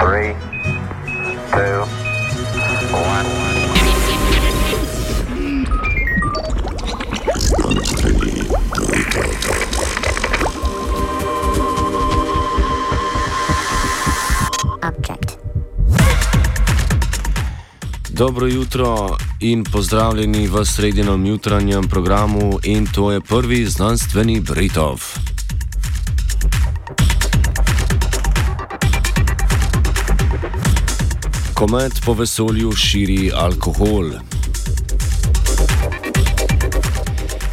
Three, two, one. object. Dobro jutro in pozdravljeni v sredinem jutranjem programu in to je prvi znanstveni Britov. Komet po vesolju širi alkohol.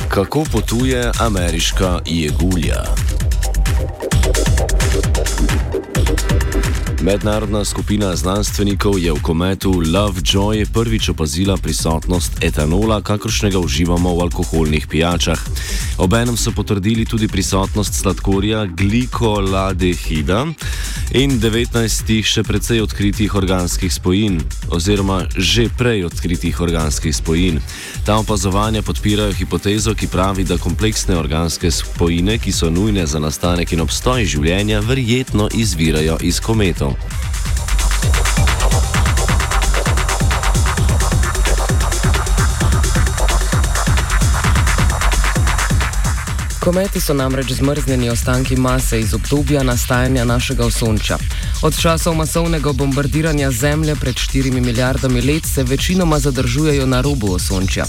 Kako potuje ameriška jegulja? Mednarodna skupina znanstvenikov je v kometu Lovejoy prvič opazila prisotnost etanola, kakršnega uživamo v alkoholnih pijačah. Obenem so potrdili tudi prisotnost sladkorja glikoladehida in 19 še precej odkritih organskih spojin, oziroma že prej odkritih organskih spojin. Ta opazovanja podpirajo hipotezo, ki pravi, da kompleksne organske spojine, ki so nujne za nastanek in obstoj življenja, verjetno izvirajo iz kometov. Kometi so namreč zmrznjeni ostanki mase iz obdobja nastajanja našega osončja. Od časov masovnega bombardiranja Zemlje pred 4 milijardami let se večinoma zadržujejo na robu osončja.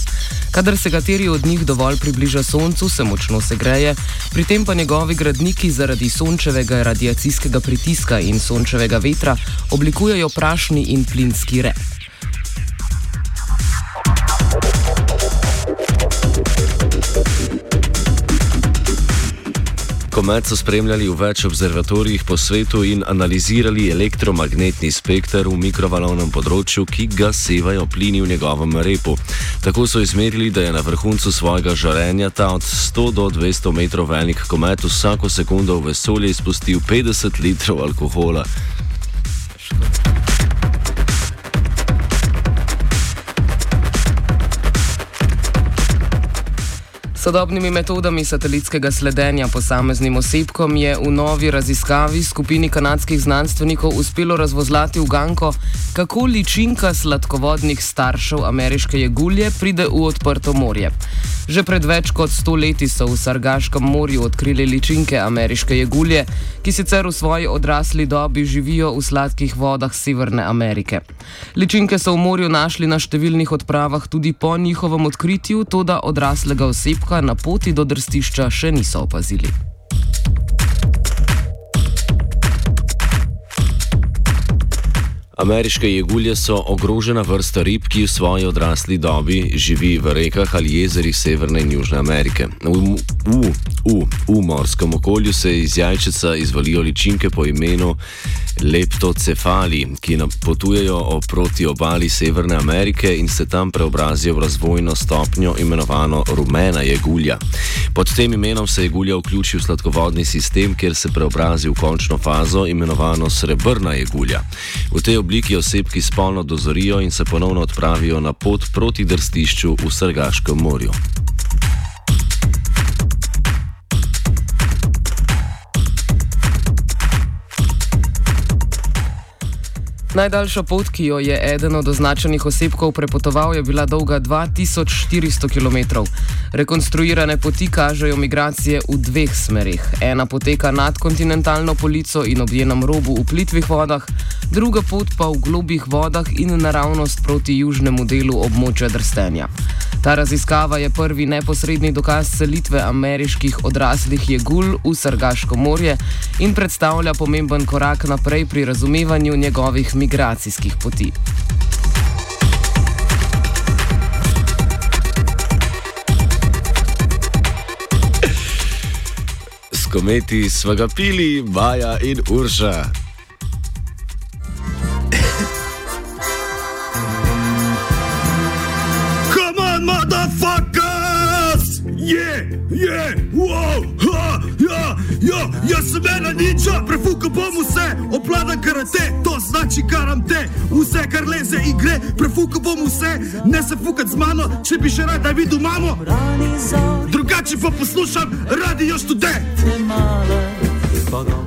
Kadar se kateri od njih dovolj približa Soncu, se močno segreje, pri tem pa njegovi gradniki zaradi sončevega radiacijskega pritiska in sončevega vetra oblikujejo prašni in plinski rep. Komet so spremljali v več observatorijih po svetu in analizirali elektromagnetni spekter v mikrovalovnem področju, ki ga sevajo plini v njegovem repu. Tako so izmerili, da je na vrhuncu svojega žarenja ta od 100 do 200 metrov velik komet vsako sekundo v vesolje izpustil 50 litrov alkohola. Sodobnimi metodami satelitskega sledenja posameznim osebkom je v novi raziskavi skupini kanadskih znanstvenikov uspelo razvozlati uganko, kako ličinka sladkovodnih staršev ameriške jegulje pride v odprto morje. Že pred več kot sto leti so v Sargaškem morju odkrili ličinke ameriške jegulje, ki sicer v svoji odrasli dobi živijo v sladkih vodah Severne Amerike. Ličinke so v morju našli na številnih odpravah tudi po njihovem odkritju, to da odraslega osebka na poti do drstišča še niso opazili. Ameriške jegulje so ogrožena vrsta rib, ki v svoji odrasli dobi živi v rekah ali jezerih Severne in Južne Amerike. V, v, v, v morskem okolju se iz jajčica izvalijo ličinke po imenu leptocefali, ki potujejo proti obali Severne Amerike in se tam preobrazijo v razvojno stopnjo imenovano rumena jegulja. Pod tem imenom se jegulja vključi v sladkovodni sistem, kjer se preobrazi v končno fazo imenovano srebrna jegulja. V tej obliki osebki spolno dozorijo in se ponovno odpravijo na pot proti drstišču v Srgaškem morju. Najdaljša pot, ki jo je eden od označenih osebkov prepotoval, je bila dolga 2400 km. Rekonstruirane poti kažejo migracije v dveh smerih. Ena poteka nad kontinentalno polico in ob njenem robu v plitvih vodah, druga pot pa v globih vodah in naravnost proti južnemu delu območja drstenja. Ta raziskava je prvi neposredni dokaz selitve ameriških odraslih jegul v Sargaško morje in predstavlja pomemben korak naprej pri razumevanju njegovih migracijskih poti. Kometi sva ga pili, Maja in Urša. Motherfuckers! Yeah, yeah, wow, ha, ja, ja, jaz sem ena niča, prefukal bom vse, obvladam karate, to znači karam te, vse kar leze in gre, prefukal bom vse, ne se fukat z mano, če bi še rada videl mamo, drugače pa poslušam radio študent. Pardon.